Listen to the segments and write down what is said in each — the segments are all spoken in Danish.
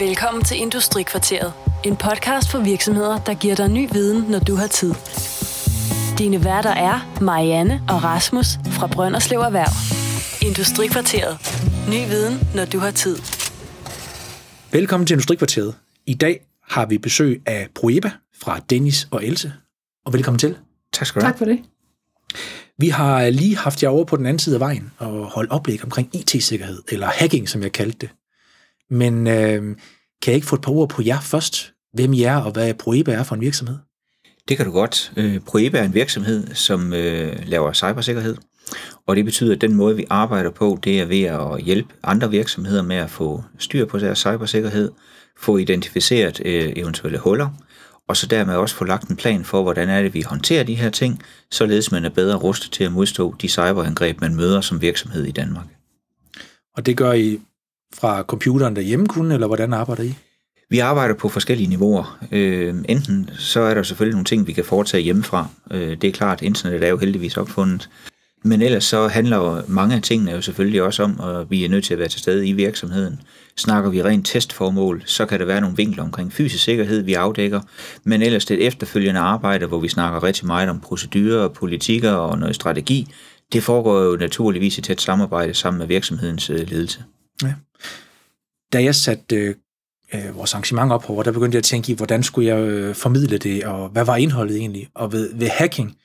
Velkommen til Industrikvarteret. En podcast for virksomheder, der giver dig ny viden, når du har tid. Dine værter er Marianne og Rasmus fra Brønderslev Erhverv. Industrikvarteret. Ny viden, når du har tid. Velkommen til Industrikvarteret. I dag har vi besøg af Proeba fra Dennis og Else. Og velkommen til. Tak skal du have. Tak for det. Vi har lige haft jer over på den anden side af vejen og holdt oplæg omkring IT-sikkerhed, eller hacking, som jeg kaldte det. Men øh, kan jeg ikke få et par ord på jer først? Hvem I er, og hvad Proeba er for en virksomhed? Det kan du godt. Øh, Proeba er en virksomhed, som øh, laver cybersikkerhed. Og det betyder, at den måde, vi arbejder på, det er ved at hjælpe andre virksomheder med at få styr på deres cybersikkerhed, få identificeret øh, eventuelle huller, og så dermed også få lagt en plan for, hvordan er det, vi håndterer de her ting, således man er bedre rustet til at modstå de cyberangreb, man møder som virksomhed i Danmark. Og det gør I fra computeren derhjemme kun, eller hvordan arbejder I? Vi arbejder på forskellige niveauer. Øh, enten så er der selvfølgelig nogle ting, vi kan foretage hjemmefra. Øh, det er klart, internet er jo heldigvis opfundet. Men ellers så handler mange af tingene jo selvfølgelig også om, at vi er nødt til at være til stede i virksomheden. Snakker vi rent testformål, så kan der være nogle vinkler omkring fysisk sikkerhed, vi afdækker. Men ellers det efterfølgende arbejde, hvor vi snakker rigtig meget om procedurer, politikker og noget strategi, det foregår jo naturligvis i tæt samarbejde sammen med virksomhedens øh, ledelse. Ja. Da jeg satte øh, øh vores arrangement op over, der begyndte jeg at tænke i, hvordan skulle jeg øh, formidle det, og hvad var indholdet egentlig? Og ved, ved hacking,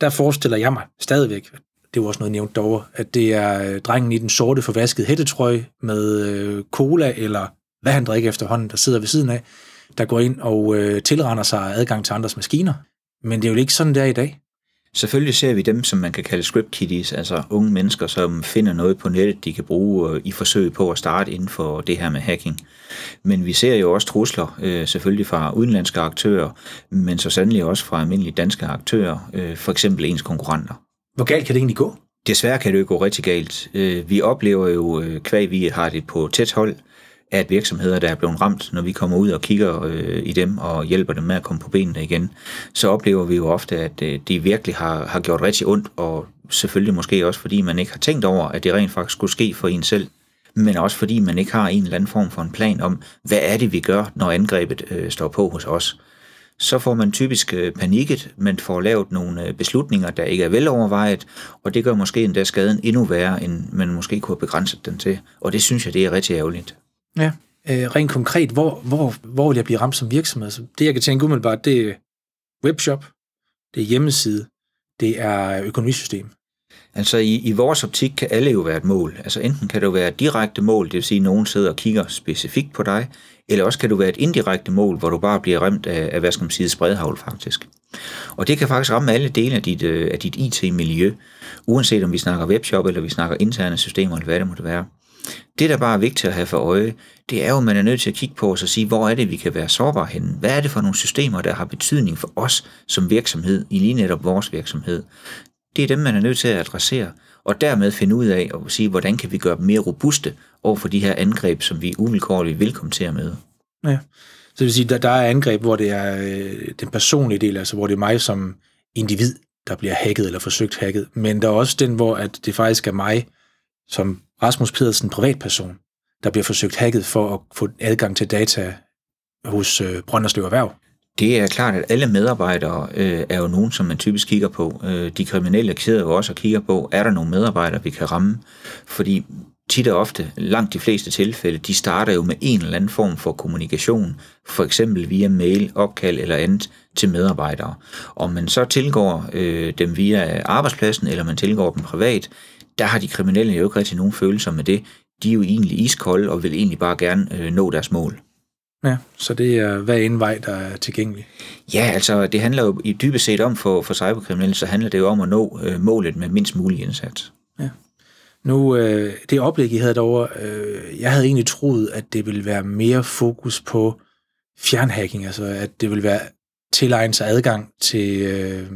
der forestiller jeg mig stadigvæk, det var også noget nævnt derovre, at det er øh, drengen i den sorte forvaskede hættetrøje med øh, cola, eller hvad han drikker efterhånden, der sidder ved siden af, der går ind og øh, tilrender sig adgang til andres maskiner. Men det er jo ikke sådan der i dag. Selvfølgelig ser vi dem, som man kan kalde script kiddies, altså unge mennesker, som finder noget på nettet, de kan bruge øh, i forsøg på at starte inden for det her med hacking. Men vi ser jo også trusler, øh, selvfølgelig fra udenlandske aktører, men så sandelig også fra almindelige danske aktører, øh, for eksempel ens konkurrenter. Hvor galt kan det egentlig gå? Desværre kan det jo gå rigtig galt. Vi oplever jo, kvæg vi har det på tæt hold, at virksomheder, der er blevet ramt, når vi kommer ud og kigger øh, i dem og hjælper dem med at komme på benene igen, så oplever vi jo ofte, at øh, de virkelig har, har gjort rigtig ondt, og selvfølgelig måske også, fordi man ikke har tænkt over, at det rent faktisk skulle ske for en selv, men også fordi man ikke har en eller anden form for en plan om, hvad er det, vi gør, når angrebet øh, står på hos os. Så får man typisk øh, panikket, men får lavet nogle øh, beslutninger, der ikke er velovervejet, og det gør måske endda skaden endnu værre, end man måske kunne have begrænset den til. Og det synes jeg, det er rigtig ærgerligt. Ja. Øh, rent konkret, hvor, hvor, hvor vil jeg blive ramt som virksomhed? Altså, det, jeg kan tænke umiddelbart, det er webshop, det er hjemmeside, det er økonomisystem. Altså i, i vores optik kan alle jo være et mål. Altså enten kan det jo være et direkte mål, det vil sige, at nogen sidder og kigger specifikt på dig, eller også kan du være et indirekte mål, hvor du bare bliver ramt af, af hvad skal man sige, spredhavl faktisk. Og det kan faktisk ramme alle dele af dit, af dit IT-miljø, uanset om vi snakker webshop, eller vi snakker interne systemer, eller hvad det måtte være. Det, der bare er vigtigt at have for øje, det er jo, at man er nødt til at kigge på os og sige, hvor er det, vi kan være sårbare henne? Hvad er det for nogle systemer, der har betydning for os som virksomhed, i lige netop vores virksomhed? Det er dem, man er nødt til at adressere, og dermed finde ud af og sige, hvordan kan vi gøre dem mere robuste over for de her angreb, som vi uvilkårligt vil komme til at møde. Ja. Så det vil sige, der, der er angreb, hvor det er øh, den personlige del, altså hvor det er mig som individ, der bliver hacket eller forsøgt hacket, men der er også den, hvor at det faktisk er mig som Rasmus Pedersen, privatperson, der bliver forsøgt hacket for at få adgang til data hos øh, Brønderslev Erhverv. Det er klart, at alle medarbejdere øh, er jo nogen, som man typisk kigger på. Øh, de kriminelle sidder jo også og kigger på, er der nogle medarbejdere, vi kan ramme? Fordi tit og ofte, langt de fleste tilfælde, de starter jo med en eller anden form for kommunikation, for eksempel via mail, opkald eller andet til medarbejdere. Om man så tilgår øh, dem via arbejdspladsen, eller man tilgår dem privat, der har de kriminelle jo ikke rigtig nogen følelser med det. De er jo egentlig iskolde og vil egentlig bare gerne øh, nå deres mål. Ja, så det er hver en vej, der er tilgængelig. Ja, altså det handler jo i dybest set om for, for cyberkriminelle, så handler det jo om at nå øh, målet med mindst mulig indsats. Ja. Nu, øh, det oplæg, I havde derovre, øh, jeg havde egentlig troet, at det ville være mere fokus på fjernhacking, altså at det ville være tilegnet sig adgang til, øh,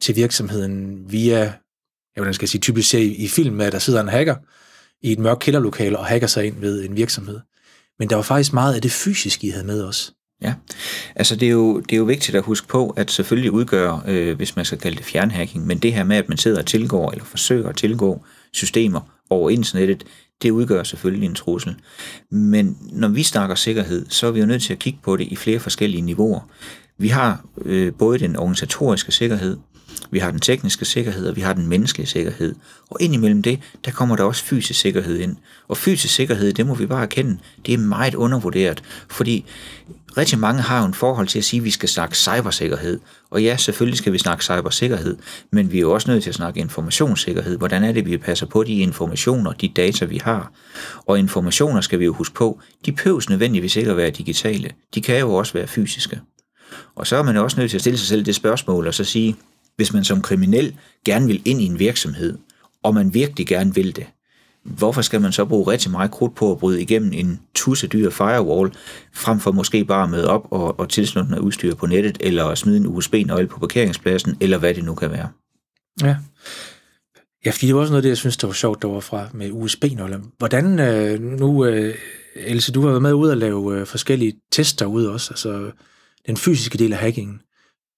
til virksomheden via, ja, hvordan skal jeg sige, typisk ser i film, at der sidder en hacker i et mørkt kælderlokale og hacker sig ind ved en virksomhed. Men der var faktisk meget af det fysiske, I havde med os. Ja, altså det er, jo, det er jo vigtigt at huske på, at selvfølgelig udgør, øh, hvis man skal kalde det fjernhacking, men det her med, at man sidder og tilgår eller forsøger at tilgå systemer over internettet, det udgør selvfølgelig en trussel. Men når vi snakker sikkerhed, så er vi jo nødt til at kigge på det i flere forskellige niveauer. Vi har øh, både den organisatoriske sikkerhed, vi har den tekniske sikkerhed, og vi har den menneskelige sikkerhed. Og indimellem det, der kommer der også fysisk sikkerhed ind. Og fysisk sikkerhed, det må vi bare erkende, det er meget undervurderet. Fordi rigtig mange har jo en forhold til at sige, at vi skal snakke cybersikkerhed. Og ja, selvfølgelig skal vi snakke cybersikkerhed, men vi er jo også nødt til at snakke informationssikkerhed. Hvordan er det, vi passer på de informationer, de data, vi har? Og informationer skal vi jo huske på, de behøves nødvendigvis ikke at være digitale. De kan jo også være fysiske. Og så er man også nødt til at stille sig selv det spørgsmål og så sige, hvis man som kriminel gerne vil ind i en virksomhed, og man virkelig gerne vil det, hvorfor skal man så bruge rigtig meget krudt på at bryde igennem en tussedyr firewall, frem for måske bare at møde op og, og tilslutte noget udstyr på nettet, eller smide en USB-nøgle på parkeringspladsen, eller hvad det nu kan være. Ja. Ja, fordi det var også noget af det, jeg synes, der var sjovt der var fra med USB-nøgler. Hvordan, øh, nu, øh, Else, du har været med ud at lave øh, forskellige tester ud også, altså den fysiske del af hackingen.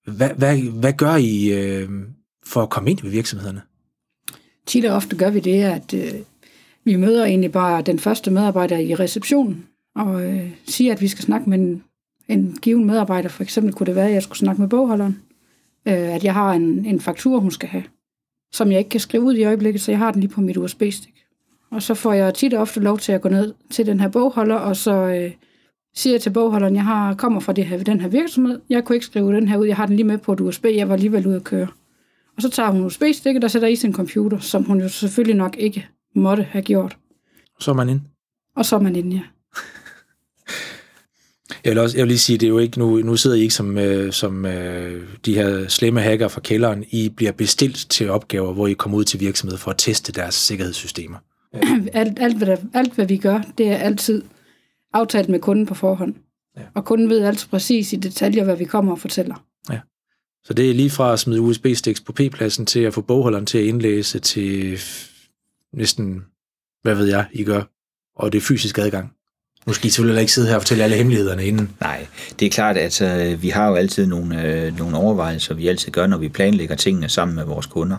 Hvad, hvad, hvad gør I øh, for at komme ind i virksomhederne? Tit og ofte gør vi det, at øh, vi møder egentlig bare den første medarbejder i receptionen, og øh, siger, at vi skal snakke med en, en given medarbejder. For eksempel kunne det være, at jeg skulle snakke med bogholderen. Øh, at jeg har en, en faktur, hun skal have, som jeg ikke kan skrive ud i øjeblikket, så jeg har den lige på mit USB-stik. Og så får jeg tit og ofte lov til at gå ned til den her bogholder, og så øh, siger jeg til bogholderen, jeg har, kommer fra det her, den her virksomhed, jeg kunne ikke skrive den her ud, jeg har den lige med på et USB, jeg var alligevel ude at køre. Og så tager hun USB-stikket og sætter i sin computer, som hun jo selvfølgelig nok ikke måtte have gjort. Så er man ind. Og så er man inde, ja. Jeg vil, også, jeg vil lige sige, det er jo ikke, nu, nu sidder I ikke som, øh, som øh, de her slemme hacker fra kælderen. I bliver bestilt til opgaver, hvor I kommer ud til virksomheder for at teste deres sikkerhedssystemer. alt, alt, hvad der, alt, hvad vi gør, det er altid aftalt med kunden på forhånd. Ja. Og kunden ved altid præcis i detaljer, hvad vi kommer og fortæller. Ja. Så det er lige fra at smide USB-sticks på P-pladsen til at få bogholderen til at indlæse til næsten, hvad ved jeg, I gør. Og det er fysisk adgang. Nu skal I selvfølgelig ikke sidde her og fortælle alle hemmelighederne inden. Nej, det er klart, at øh, vi har jo altid nogle, øh, nogle overvejelser, vi altid gør, når vi planlægger tingene sammen med vores kunder.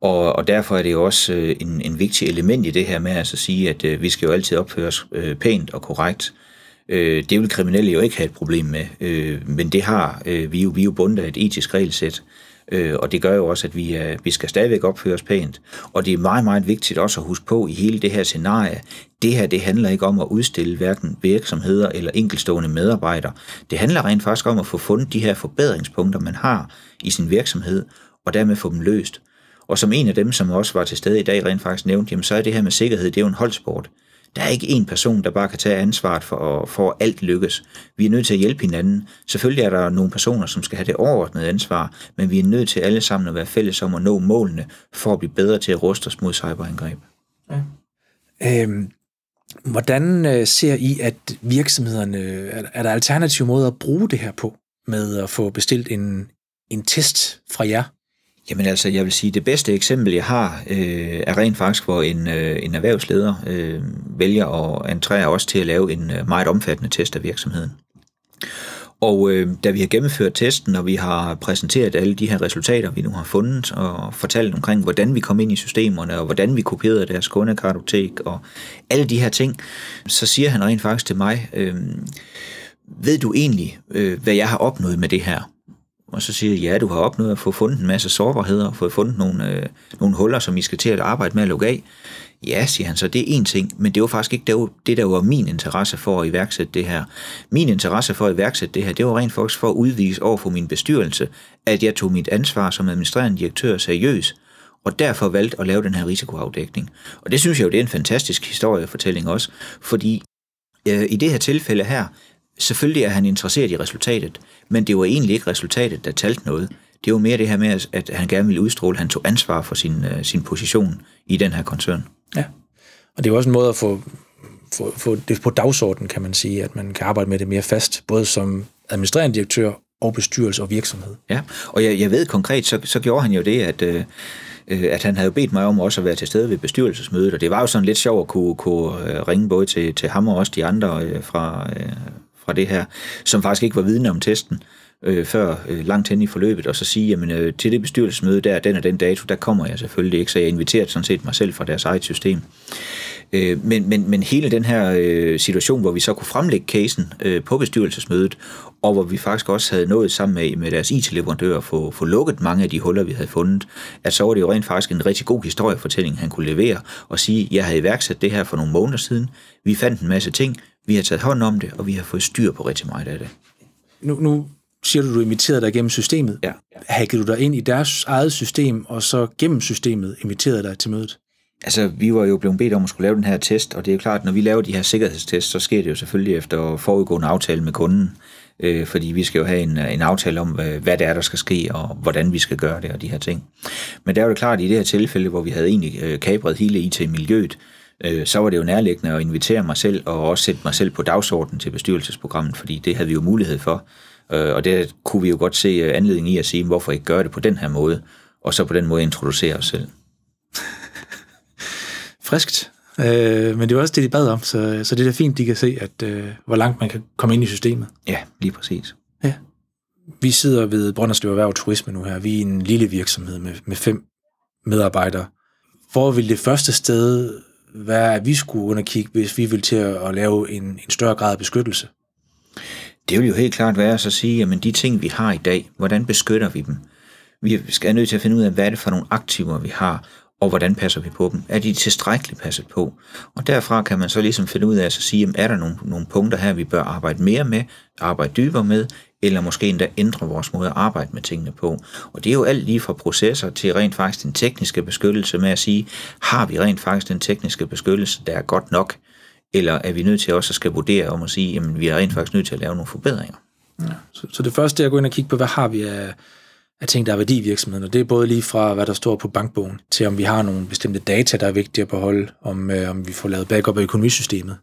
Og, og derfor er det jo også øh, en, en vigtig element i det her med altså at sige, at øh, vi skal jo altid opføre os øh, pænt og korrekt. Øh, det vil kriminelle jo ikke have et problem med, øh, men det har øh, vi jo, vi er jo bundet af et etisk regelsæt, øh, og det gør jo også, at vi, er, vi skal stadigvæk opføre os pænt. Og det er meget, meget vigtigt også at huske på i hele det her scenarie, det her det handler ikke om at udstille hverken virksomheder eller enkelstående medarbejdere. Det handler rent faktisk om at få fundet de her forbedringspunkter, man har i sin virksomhed, og dermed få dem løst. Og som en af dem, som også var til stede i dag, rent faktisk nævnte, jamen så er det her med sikkerhed, det er jo en holdsport. Der er ikke én person, der bare kan tage ansvaret for, for at alt lykkes. Vi er nødt til at hjælpe hinanden. Selvfølgelig er der nogle personer, som skal have det overordnede ansvar, men vi er nødt til alle sammen at være fælles om at nå målene, for at blive bedre til at ruste os mod cyberangreb. Ja. Øhm, hvordan øh, ser I, at virksomhederne, er der alternative måder at bruge det her på, med at få bestilt en, en test fra jer? Jamen altså, jeg vil sige, det bedste eksempel, jeg har, øh, er rent faktisk, hvor en, øh, en erhvervsleder øh, vælger at entrere os til at lave en øh, meget omfattende test af virksomheden. Og øh, da vi har gennemført testen, og vi har præsenteret alle de her resultater, vi nu har fundet, og fortalt omkring, hvordan vi kom ind i systemerne, og hvordan vi kopierede deres kundekartotek, og alle de her ting, så siger han rent faktisk til mig, øh, ved du egentlig, øh, hvad jeg har opnået med det her? Og så siger jeg, ja, du har opnået at få fundet en masse sårbarheder, og få fundet nogle, øh, nogle huller, som I skal til at arbejde med at lukke af. Ja, siger han så, det er en ting, men det var faktisk ikke det, det, der var min interesse for at iværksætte det her. Min interesse for at iværksætte det her, det var rent faktisk for at udvise over for min bestyrelse, at jeg tog mit ansvar som administrerende direktør seriøst, og derfor valgte at lave den her risikoafdækning. Og det synes jeg jo, det er en fantastisk historiefortælling også, fordi øh, i det her tilfælde her, selvfølgelig er han interesseret i resultatet, men det var egentlig ikke resultatet, der talte noget. Det var mere det her med, at han gerne ville udstråle, at han tog ansvar for sin, øh, sin position i den her koncern. Ja, og det er også en måde at få, få, få det på dagsordenen, kan man sige, at man kan arbejde med det mere fast, både som administrerende direktør og bestyrelse og virksomhed. Ja, og jeg, jeg ved konkret, så, så gjorde han jo det, at, øh, at han havde bedt mig om også at være til stede ved bestyrelsesmødet, og det var jo sådan lidt sjovt at kunne, kunne øh, ringe både til, til ham og også de andre øh, fra, øh, fra det her, som faktisk ikke var vidne om testen øh, før øh, langt hen i forløbet, og så sige, jamen øh, til det bestyrelsesmøde der, den og den dato, der kommer jeg selvfølgelig ikke, så jeg inviterer sådan set mig selv fra deres eget system. Øh, men, men, men hele den her øh, situation, hvor vi så kunne fremlægge casen øh, på bestyrelsesmødet, og hvor vi faktisk også havde nået sammen med, med deres IT-leverandør at få, få lukket mange af de huller, vi havde fundet, at så var det jo rent faktisk en rigtig god historiefortælling, han kunne levere og sige, jeg havde iværksat det her for nogle måneder siden, vi fandt en masse ting, vi har taget hånd om det, og vi har fået styr på rigtig meget af det. Nu, nu siger du, du inviterede dig gennem systemet. Ja. Hackede du dig ind i deres eget system, og så gennem systemet inviterede dig til mødet? Altså, vi var jo blevet bedt om at skulle lave den her test, og det er jo klart, når vi laver de her sikkerhedstests, så sker det jo selvfølgelig efter forudgående aftale med kunden, øh, fordi vi skal jo have en, en aftale om, hvad, hvad det er, der skal ske, og hvordan vi skal gøre det, og de her ting. Men der er jo klart, at i det her tilfælde, hvor vi havde egentlig øh, kabret hele IT-miljøet, øh, så var det jo nærliggende at invitere mig selv, og også sætte mig selv på dagsordenen til bestyrelsesprogrammet, fordi det havde vi jo mulighed for. Øh, og det kunne vi jo godt se øh, anledning i at sige, hvorfor ikke gøre det på den her måde, og så på den måde introducere os selv. Friskt. Øh, men det er også det, de bad om, så, så det er da fint, de kan se, at øh, hvor langt man kan komme ind i systemet. Ja, lige præcis. Ja. Vi sidder ved Brønderslev Erhverv Turisme nu her. Vi er en lille virksomhed med, med fem medarbejdere. Hvor vil det første sted hvad vi skulle underkigge, hvis vi vil til at, at lave en, en større grad af beskyttelse? Det vil jo helt klart være at sige, at de ting, vi har i dag, hvordan beskytter vi dem? Vi skal nødt til at finde ud af, hvad er det for nogle aktiver, vi har, og hvordan passer vi på dem? Er de tilstrækkeligt passet på? Og derfra kan man så ligesom finde ud af at sige, jamen, er der nogle, nogle punkter her, vi bør arbejde mere med, arbejde dybere med, eller måske endda ændre vores måde at arbejde med tingene på. Og det er jo alt lige fra processer til rent faktisk den tekniske beskyttelse med at sige, har vi rent faktisk den tekniske beskyttelse, der er godt nok, eller er vi nødt til også at skal vurdere om at sige, jamen vi er rent faktisk nødt til at lave nogle forbedringer. Ja, så, så det første er at gå ind og kigge på, hvad har vi af, af ting, der er værdi i virksomheden, og det er både lige fra, hvad der står på bankbogen, til om vi har nogle bestemte data, der er vigtige at beholde, om, øh, om vi får lavet backup af økonomisystemet.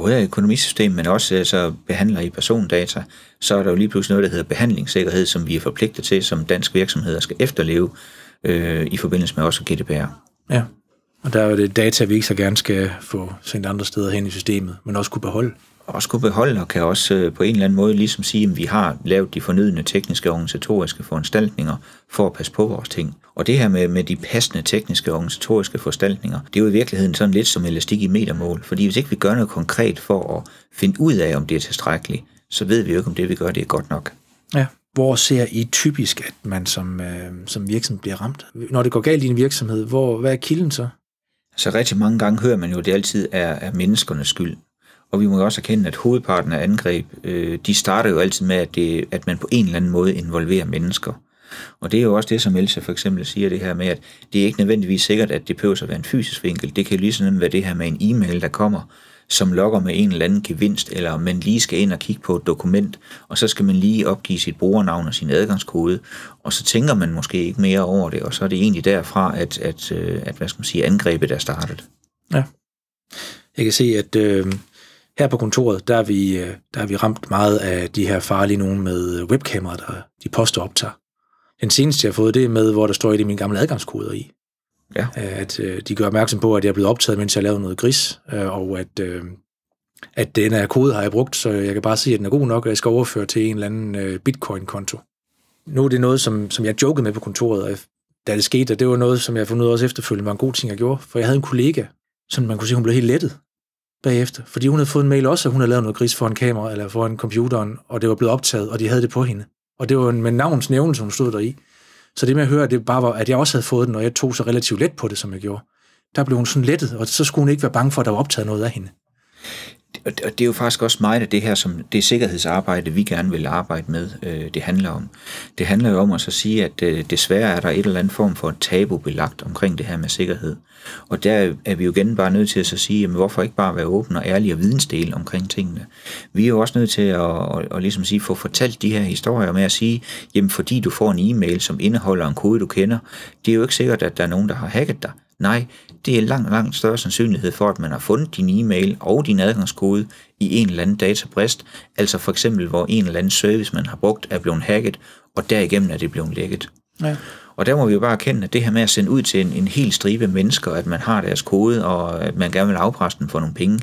Både af økonomisystemet, men også altså, behandler i persondata, så er der jo lige pludselig noget, der hedder behandlingssikkerhed, som vi er forpligtet til, som dansk virksomheder skal efterleve øh, i forbindelse med også GDPR. Ja, og der er det data, vi ikke så gerne skal få sendt andre steder hen i systemet, men også kunne beholde også kunne beholde og kan også øh, på en eller anden måde ligesom sige, at vi har lavet de fornødne tekniske og organisatoriske foranstaltninger for at passe på vores ting. Og det her med, med de passende tekniske og organisatoriske foranstaltninger, det er jo i virkeligheden sådan lidt som elastik i metermål. Fordi hvis ikke vi gør noget konkret for at finde ud af, om det er tilstrækkeligt, så ved vi jo ikke, om det vi gør, det er godt nok. Ja. Hvor ser I typisk, at man som, øh, som virksomhed bliver ramt? Når det går galt i en virksomhed, hvor, hvad er kilden så? Så rigtig mange gange hører man jo, at det altid er, er menneskernes skyld. Og vi må jo også erkende, at hovedparten af angreb, øh, de starter jo altid med, at, det, at man på en eller anden måde involverer mennesker. Og det er jo også det, som Elsa for eksempel siger, det her med, at det er ikke nødvendigvis sikkert, at det behøver at være en fysisk vinkel. Det kan lige sådan være det her med en e-mail, der kommer, som lokker med en eller anden gevinst, eller man lige skal ind og kigge på et dokument, og så skal man lige opgive sit brugernavn og sin adgangskode, og så tænker man måske ikke mere over det, og så er det egentlig derfra, at, at, øh, at hvad skal man sige, angrebet er startet. Ja. Jeg kan se, at øh, her på kontoret, der er, vi, øh, der er vi ramt meget af de her farlige nogen med øh, webkameraer, der de poster optager. Den seneste, jeg har fået, det er med, hvor der står i det mine gamle adgangskoder i. Ja. At øh, de gør opmærksom på, at jeg er blevet optaget, mens jeg lavede noget gris, øh, og at, øh, at den her kode har jeg brugt, så jeg kan bare sige, at den er god nok, og jeg skal overføre til en eller anden øh, bitcoin-konto. Nu er det noget, som, som jeg jokede med på kontoret, da det skete, og det var noget, som jeg fundet ud af også efterfølgende var en god ting, jeg gjorde, for jeg havde en kollega, som man kunne sige, hun blev helt lettet bagefter, fordi hun havde fået en mail også, at hun havde lavet noget gris foran kamera eller foran computeren, og det var blevet optaget, og de havde det på hende. Og det var med navns nævnelse, hun stod der i. Så det med at høre, at det bare var, at jeg også havde fået den, og jeg tog så relativt let på det, som jeg gjorde, der blev hun sådan lettet, og så skulle hun ikke være bange for, at der var optaget noget af hende og det er jo faktisk også meget af det her, som det sikkerhedsarbejde, vi gerne vil arbejde med, øh, det handler om. Det handler jo om at så sige, at øh, desværre er der et eller andet form for tabu belagt omkring det her med sikkerhed. Og der er vi jo igen bare nødt til at så sige, jamen, hvorfor ikke bare være åben og ærlig og vidensdel omkring tingene. Vi er jo også nødt til at, at, at ligesom sige, få fortalt de her historier med at sige, jamen fordi du får en e-mail, som indeholder en kode, du kender, det er jo ikke sikkert, at der er nogen, der har hacket dig. Nej, det er langt, langt større sandsynlighed for, at man har fundet din e-mail og din adgangskode i en eller anden databrist, altså for eksempel, hvor en eller anden service, man har brugt, er blevet hacket, og derigennem er det blevet lækket. Ja. Og der må vi jo bare erkende, at det her med at sende ud til en, en hel stribe mennesker, at man har deres kode, og at man gerne vil afpresse dem for nogle penge,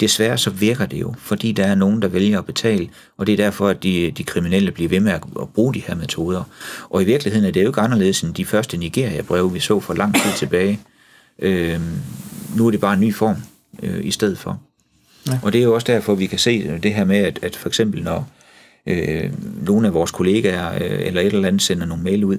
desværre så virker det jo, fordi der er nogen, der vælger at betale, og det er derfor, at de, de kriminelle bliver ved med at, at bruge de her metoder. Og i virkeligheden er det jo ikke anderledes end de første Nigeria-breve, vi så for lang tid tilbage. Øh, nu er det bare en ny form. øh, i stedet for. Ja. Og det er jo også derfor, vi kan se det her med, at, at for eksempel når øh, nogle af vores kollegaer øh, eller et eller andet sender nogle mail ud,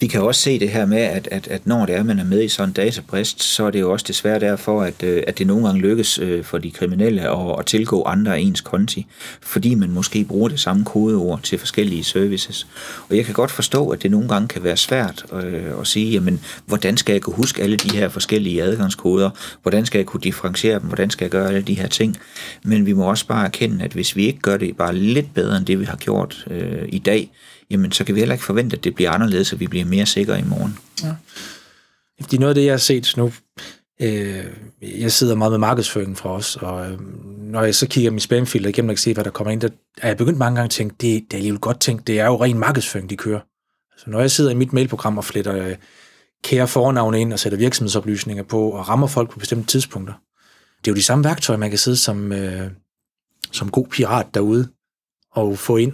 vi kan også se det her med, at, at, at når det er, man er med i sådan en databrist, så er det jo også desværre derfor, at, øh, at det nogle gange lykkes øh, for de kriminelle at, at tilgå andre af ens konti, fordi man måske bruger det samme kodeord til forskellige services. Og jeg kan godt forstå, at det nogle gange kan være svært øh, at sige, jamen, hvordan skal jeg kunne huske alle de her forskellige adgangskoder? Hvordan skal jeg kunne differentiere dem? Hvordan skal jeg gøre alle de her ting? Men vi må også bare erkende, at hvis vi ikke gør det bare lidt bedre end det, vi har gjort øh, i dag, jamen så kan vi heller ikke forvente, at det bliver anderledes, og vi bliver mere sikre i morgen. Ja. Fordi noget af det, jeg har set nu, øh, jeg sidder meget med markedsføringen fra os, og øh, når jeg så kigger min spamfilter igennem og kan se, hvad der kommer ind, der er jeg begyndt mange gange at tænke, det, det er alligevel godt tænkt, det er jo ren markedsføring, de kører. Altså, når jeg sidder i mit mailprogram og fletter øh, kære fornavne ind og sætter virksomhedsoplysninger på og rammer folk på bestemte tidspunkter, det er jo de samme værktøjer, man kan sidde som, øh, som god pirat derude og få ind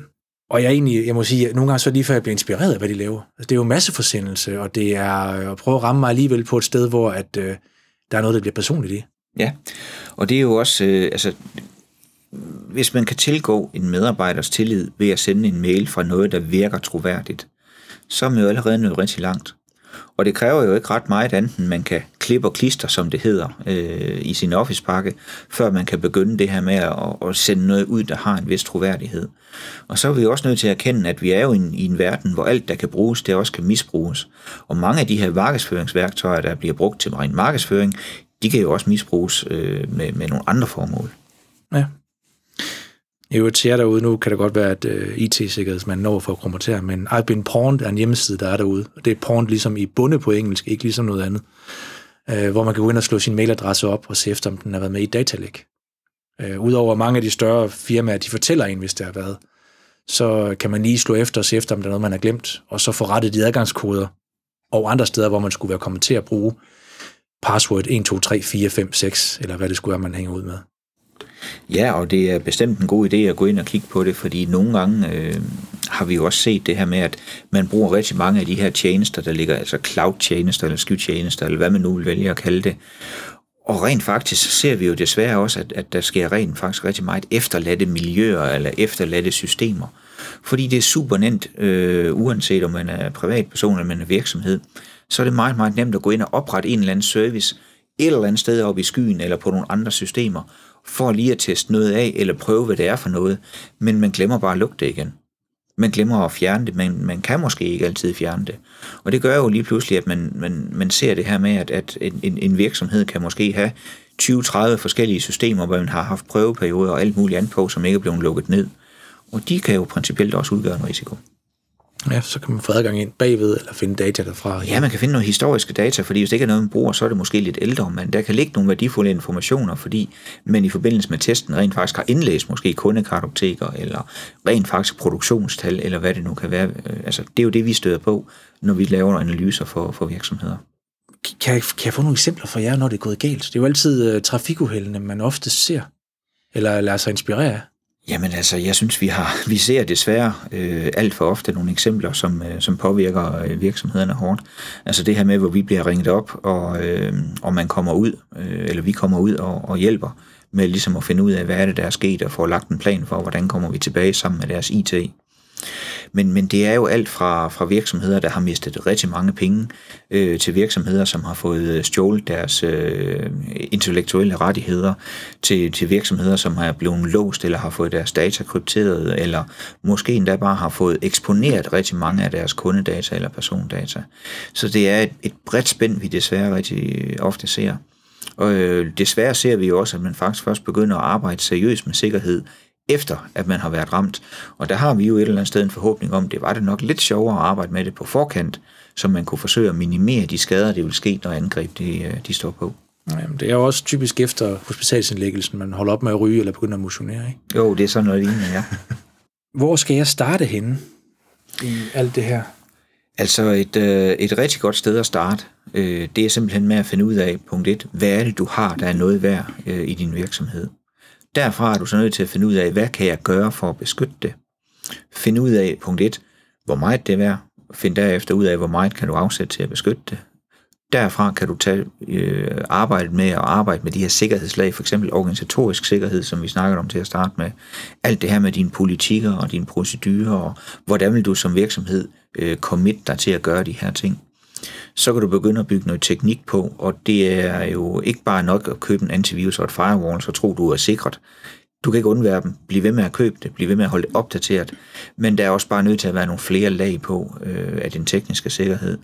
og jeg egentlig, jeg må sige, at nogle gange så lige før jeg bliver inspireret af, hvad de laver. Altså, det er jo masseforsendelse, og det er øh, at prøve at ramme mig alligevel på et sted, hvor at, øh, der er noget, der bliver personligt i. Ja, og det er jo også, øh, altså, hvis man kan tilgå en medarbejders tillid ved at sende en mail fra noget, der virker troværdigt, så er man jo allerede nået rigtig langt. Og det kræver jo ikke ret meget andet, end man kan klippe og klister, som det hedder, øh, i sin office-pakke, før man kan begynde det her med at, at sende noget ud, der har en vis troværdighed. Og så er vi også nødt til at erkende, at vi er jo i en, i en verden, hvor alt, der kan bruges, det også kan misbruges. Og mange af de her markedsføringsværktøjer, der bliver brugt til ren markedsføring, de kan jo også misbruges øh, med, med nogle andre formål. Ja. I øvrigt til jer derude, nu kan det godt være, at uh, øh, IT-sikkerhedsmanden når for at kommentere, men I've been pawned er en hjemmeside, der er derude. Og det er pawned ligesom i bunde på engelsk, ikke ligesom noget andet. Uh, hvor man kan gå ind og slå sin mailadresse op og se efter, om den har været med i datalæg. Uh, øh, Udover mange af de større firmaer, de fortæller en, hvis det har været, så kan man lige slå efter og se efter, om der er noget, man har glemt, og så få rettet de adgangskoder og andre steder, hvor man skulle være kommet til at bruge password 1, 2, 3, 4, 5, 6, eller hvad det skulle være, man hænger ud med. Ja, og det er bestemt en god idé at gå ind og kigge på det, fordi nogle gange øh, har vi jo også set det her med, at man bruger rigtig mange af de her tjenester, der ligger, altså cloud-tjenester eller skytjenester, eller hvad man nu vil vælge at kalde det. Og rent faktisk så ser vi jo desværre også, at, at der sker rent faktisk rigtig meget efterladte miljøer eller efterladte systemer. Fordi det er super nemt, øh, uanset om man er privatperson eller man er virksomhed, så er det meget, meget nemt at gå ind og oprette en eller anden service et eller andet sted oppe i skyen eller på nogle andre systemer, for lige at teste noget af, eller prøve, hvad det er for noget, men man glemmer bare at lukke det igen. Man glemmer at fjerne det, men man kan måske ikke altid fjerne det. Og det gør jo lige pludselig, at man, man, man ser det her med, at, at en, en virksomhed kan måske have 20-30 forskellige systemer, hvor man har haft prøveperioder og alt muligt andet på, som ikke er blevet lukket ned. Og de kan jo principielt også udgøre en risiko. Ja, så kan man få adgang ind bagved, eller finde data derfra. Ja, man kan finde nogle historiske data, fordi hvis det ikke er noget, man bruger, så er det måske lidt ældre, men der kan ligge nogle værdifulde informationer, fordi man i forbindelse med testen rent faktisk har indlæst måske kundekartoteker, eller rent faktisk produktionstal, eller hvad det nu kan være. Øh, altså, det er jo det, vi støder på, når vi laver analyser for, for virksomheder. Kan jeg, kan jeg få nogle eksempler for jer, når det er gået galt? Det er jo altid uh, trafikuheldene, man ofte ser, eller lader sig inspirere af. Jamen altså, jeg synes, vi har vi ser desværre øh, alt for ofte nogle eksempler, som, øh, som påvirker øh, virksomhederne hårdt. Altså det her med, hvor vi bliver ringet op, og, øh, og man kommer ud, øh, eller vi kommer ud og, og hjælper med ligesom at finde ud af, hvad er det, der er sket, og få lagt en plan for, hvordan kommer vi tilbage sammen med deres IT. Men, men det er jo alt fra, fra virksomheder, der har mistet rigtig mange penge, øh, til virksomheder, som har fået øh, stjålet deres øh, intellektuelle rettigheder, til, til virksomheder, som har blevet låst eller har fået deres data krypteret, eller måske endda bare har fået eksponeret rigtig mange af deres kundedata eller persondata. Så det er et, et bredt spænd, vi desværre rigtig ofte ser. Og øh, desværre ser vi jo også, at man faktisk først begynder at arbejde seriøst med sikkerhed efter at man har været ramt. Og der har vi jo et eller andet sted en forhåbning om, det var det nok lidt sjovere at arbejde med det på forkant, så man kunne forsøge at minimere de skader, det vil ske, når angreb de, øh, de står på. Jamen, det er jo også typisk efter hospitalsindlæggelsen, man holder op med at ryge eller begynder at motionere, ikke? Jo, det er sådan noget lignende, ja. Hvor skal jeg starte henne i alt det her? Altså et, øh, et rigtig godt sted at starte, øh, det er simpelthen med at finde ud af, punkt 1, hvad er det, du har, der er noget værd i din virksomhed. Derfra er du så nødt til at finde ud af, hvad kan jeg gøre for at beskytte det? Find ud af, punkt 1, hvor meget det er værd. Find derefter ud af, hvor meget kan du afsætte til at beskytte det. Derfra kan du tage øh, arbejde med at arbejde med de her sikkerhedslag, for eksempel organisatorisk sikkerhed, som vi snakkede om til at starte med. Alt det her med dine politikker og dine procedurer, og hvordan vil du som virksomhed øh, commit dig til at gøre de her ting. Så kan du begynde at bygge noget teknik på, og det er jo ikke bare nok at købe en antivirus og et firewall, så tror du er sikret. Du kan ikke undvære dem. Bliv ved med at købe det. Bliv ved med at holde det opdateret. Men der er også bare nødt til at være nogle flere lag på øh, af den tekniske sikkerhed.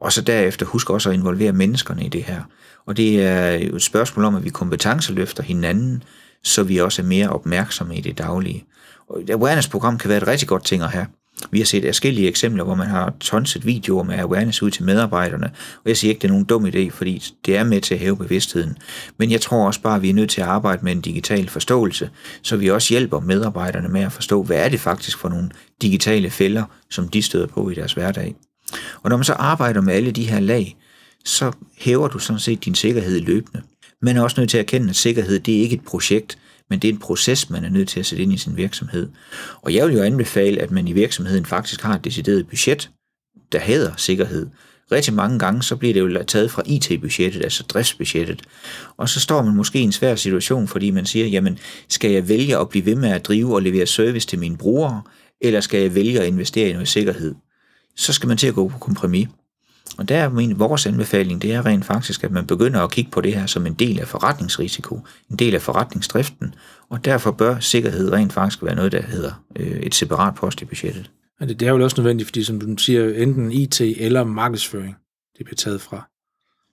Og så derefter husk også at involvere menneskerne i det her. Og det er jo et spørgsmål om, at vi kompetenceløfter hinanden, så vi også er mere opmærksomme i det daglige. Og et awareness-program kan være et rigtig godt ting at have. Vi har set forskellige eksempler, hvor man har tonset videoer med awareness ud til medarbejderne, og jeg siger ikke, det er nogen dum idé, fordi det er med til at hæve bevidstheden. Men jeg tror også bare, at vi er nødt til at arbejde med en digital forståelse, så vi også hjælper medarbejderne med at forstå, hvad er det faktisk for nogle digitale fælder, som de støder på i deres hverdag. Og når man så arbejder med alle de her lag, så hæver du sådan set din sikkerhed løbende. Man er også nødt til at erkende, at sikkerhed det er ikke et projekt, men det er en proces, man er nødt til at sætte ind i sin virksomhed. Og jeg vil jo anbefale, at man i virksomheden faktisk har et decideret budget, der hedder sikkerhed. Rigtig mange gange, så bliver det jo taget fra IT-budgettet, altså driftsbudgettet. Og så står man måske i en svær situation, fordi man siger, jamen, skal jeg vælge at blive ved med at drive og levere service til mine brugere, eller skal jeg vælge at investere i noget sikkerhed? Så skal man til at gå på kompromis. Og der er min, vores anbefaling, det er rent faktisk, at man begynder at kigge på det her som en del af forretningsrisiko, en del af forretningsdriften, og derfor bør sikkerhed rent faktisk være noget, der hedder øh, et separat post i budgettet. Ja, det, det er jo også nødvendigt, fordi som du siger, enten IT eller markedsføring, det bliver taget fra.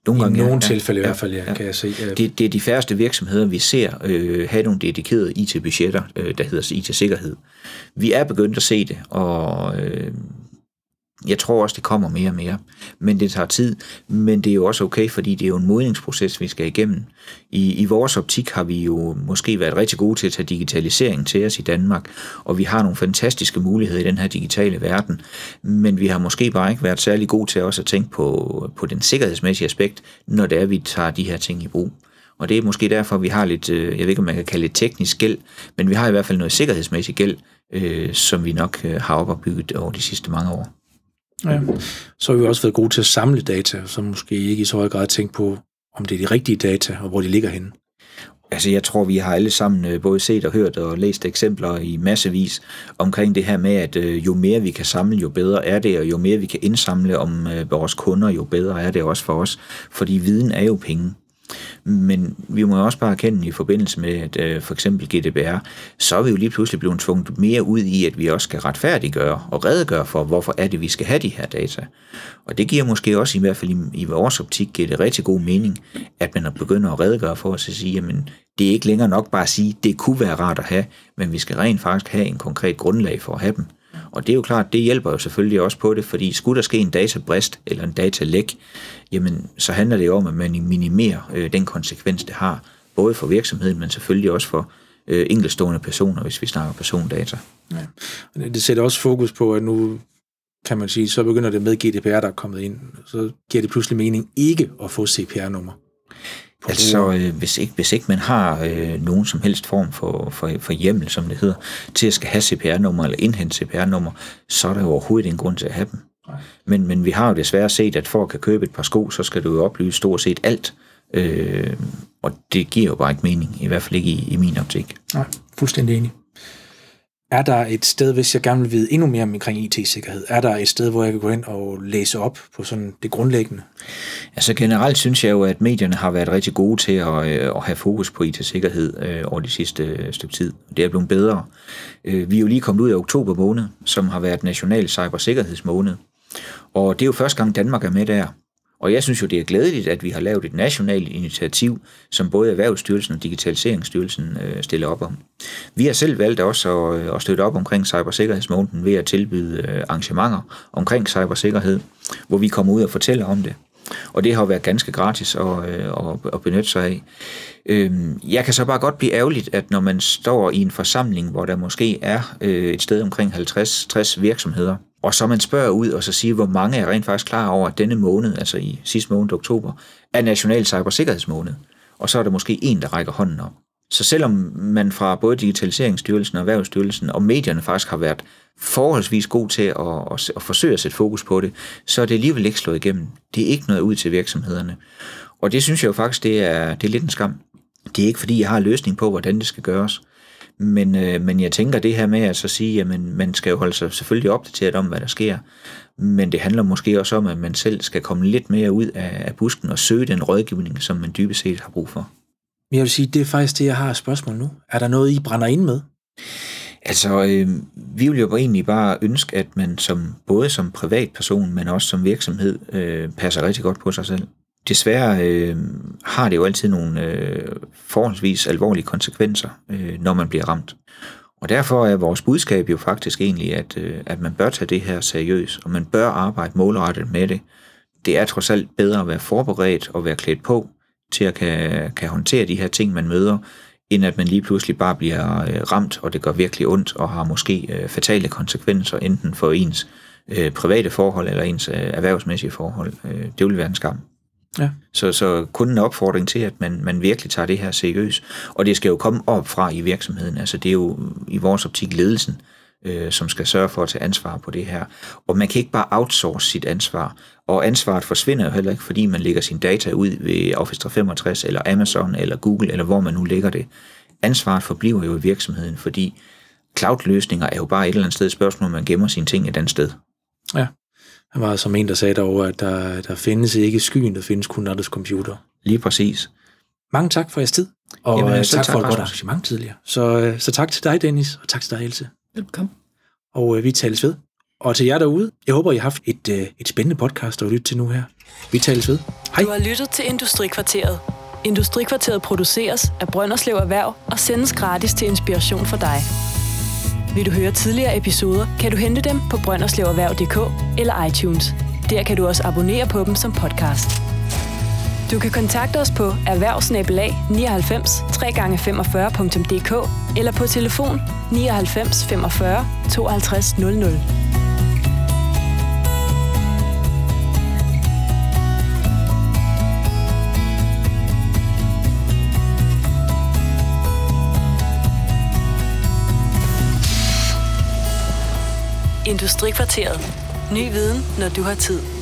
Nogle gange, I nogle ja, tilfælde ja, i hvert fald, ja, ja. kan jeg se. Ja. Det, det er de færreste virksomheder, vi ser øh, have nogle dedikerede IT-budgetter, øh, der hedder IT-sikkerhed. Vi er begyndt at se det, og øh, jeg tror også, det kommer mere og mere, men det tager tid. Men det er jo også okay, fordi det er jo en modningsproces, vi skal igennem. I, I vores optik har vi jo måske været rigtig gode til at tage digitaliseringen til os i Danmark, og vi har nogle fantastiske muligheder i den her digitale verden, men vi har måske bare ikke været særlig gode til også at tænke på, på den sikkerhedsmæssige aspekt, når det er, vi tager de her ting i brug. Og det er måske derfor, vi har lidt, øh, jeg ved ikke, om man kan kalde det teknisk gæld, men vi har i hvert fald noget sikkerhedsmæssig gæld, øh, som vi nok øh, har opbygget over de sidste mange år. Ja. Så har vi også været gode til at samle data, så måske ikke i så høj grad tænke på, om det er de rigtige data, og hvor de ligger henne. Altså jeg tror, vi har alle sammen øh, både set og hørt og læst eksempler i massevis omkring det her med, at øh, jo mere vi kan samle, jo bedre er det, og jo mere vi kan indsamle om øh, vores kunder, jo bedre er det også for os. Fordi viden er jo penge. Men vi må jo også bare erkende i forbindelse med at, øh, for eksempel GDPR, så er vi jo lige pludselig blevet tvunget mere ud i, at vi også skal retfærdiggøre og redegøre for, hvorfor er det, vi skal have de her data. Og det giver måske også i hvert fald i, i vores optik giver det rigtig god mening, at man begynder at redegøre for os at sige, jamen det er ikke længere nok bare at sige, det kunne være rart at have, men vi skal rent faktisk have en konkret grundlag for at have dem. Og det er jo klart, det hjælper jo selvfølgelig også på det, fordi skulle der ske en databrist eller en datalæk, jamen så handler det jo om, at man minimerer øh, den konsekvens, det har, både for virksomheden, men selvfølgelig også for øh, enkeltstående personer, hvis vi snakker persondata. Ja. Og det sætter også fokus på, at nu kan man sige, så begynder det med GDPR, der er kommet ind. Så giver det pludselig mening ikke at få CPR-nummer. Altså, øh, hvis, ikke, hvis ikke man har øh, nogen som helst form for, for, for hjemmel, som det hedder, til at skal have CPR-nummer eller indhente CPR-nummer, så er der jo overhovedet ingen grund til at have dem. Men, men vi har jo desværre set, at for at kan købe et par sko, så skal du jo oplyse stort set alt. Øh, og det giver jo bare ikke mening, i hvert fald ikke i, i min optik. Nej, fuldstændig enig. Er der et sted, hvis jeg gerne vil vide endnu mere omkring IT-sikkerhed, er der et sted, hvor jeg kan gå ind og læse op på sådan det grundlæggende? Altså generelt synes jeg jo, at medierne har været rigtig gode til at, øh, at have fokus på IT-sikkerhed øh, over de sidste øh, stykke tid. Det er blevet bedre. Vi er jo lige kommet ud af oktober måned, som har været national cybersikkerhedsmåned. Og det er jo første gang Danmark er med der. Og jeg synes jo, det er glædeligt, at vi har lavet et nationalt initiativ, som både Erhvervsstyrelsen og Digitaliseringsstyrelsen øh, stiller op om. Vi har selv valgt også at, øh, at støtte op omkring cybersikkerhedsmåneden ved at tilbyde øh, arrangementer omkring cybersikkerhed, hvor vi kommer ud og fortæller om det. Og det har jo været ganske gratis at, øh, at, at benytte sig af. Øhm, jeg kan så bare godt blive ærgerligt, at når man står i en forsamling, hvor der måske er øh, et sted omkring 50-60 virksomheder, og så man spørger ud og så siger, hvor mange er rent faktisk klar over, at denne måned, altså i sidste måned oktober, er National Cybersikkerhedsmåned. Og så er der måske en, der rækker hånden op. Så selvom man fra både Digitaliseringsstyrelsen og Erhvervsstyrelsen og medierne faktisk har været forholdsvis god til at, at, at forsøge at sætte fokus på det, så er det alligevel ikke slået igennem. Det er ikke noget ud til virksomhederne. Og det synes jeg jo faktisk, det er, det er lidt en skam. Det er ikke fordi, jeg har en løsning på, hvordan det skal gøres. Men, øh, men jeg tænker det her med at så sige, at man skal jo holde sig selvfølgelig opdateret om, hvad der sker. Men det handler måske også om, at man selv skal komme lidt mere ud af, af busken og søge den rådgivning, som man dybest set har brug for. Jeg vil sige, det er faktisk det, jeg har et spørgsmål nu. Er der noget, I brænder ind med? Altså, øh, vi vil jo egentlig bare ønske, at man som både som privatperson, men også som virksomhed, øh, passer rigtig godt på sig selv. Desværre øh, har det jo altid nogle øh, forholdsvis alvorlige konsekvenser, øh, når man bliver ramt. Og derfor er vores budskab jo faktisk egentlig, at, øh, at man bør tage det her seriøst, og man bør arbejde målrettet med det. Det er trods alt bedre at være forberedt og være klædt på til at kan, kan håndtere de her ting, man møder, end at man lige pludselig bare bliver øh, ramt, og det gør virkelig ondt og har måske øh, fatale konsekvenser, enten for ens øh, private forhold eller ens øh, erhvervsmæssige forhold. Øh, det vil være en skam. Ja. Så, så kun en opfordring til, at man, man virkelig tager det her seriøst. Og det skal jo komme op fra i virksomheden. Altså det er jo i vores optik ledelsen, øh, som skal sørge for at tage ansvar på det her. Og man kan ikke bare outsource sit ansvar. Og ansvaret forsvinder jo heller ikke, fordi man lægger sin data ud ved Office 365, eller Amazon, eller Google, eller hvor man nu lægger det. Ansvaret forbliver jo i virksomheden, fordi cloud-løsninger er jo bare et eller andet sted et spørgsmål, man gemmer sine ting et andet sted. Ja. Der var som en, der sagde derovre, at der, der findes ikke skyen, der findes kun andres computer. Lige præcis. Mange tak for jeres tid, og Jamen, selv tak, tak, for et godt arrangement tidligere. Så, øh, så tak til dig, Dennis, og tak til dig, Else. Velkommen. Og øh, vi tales ved. Og til jer derude, jeg håber, I har haft et, øh, et spændende podcast at lytte til nu her. Vi tales ved. Hej. Du har lyttet til Industrikvarteret. Industrikvarteret produceres af Brønderslev Erhverv og sendes gratis til inspiration for dig. Vil du høre tidligere episoder, kan du hente dem på brønderslevererhverv.dk eller iTunes. Der kan du også abonnere på dem som podcast. Du kan kontakte os på erhvervsnabelag 99 3x45.dk eller på telefon 99 45 52 00. Industrikvarteret. Ny viden, når du har tid.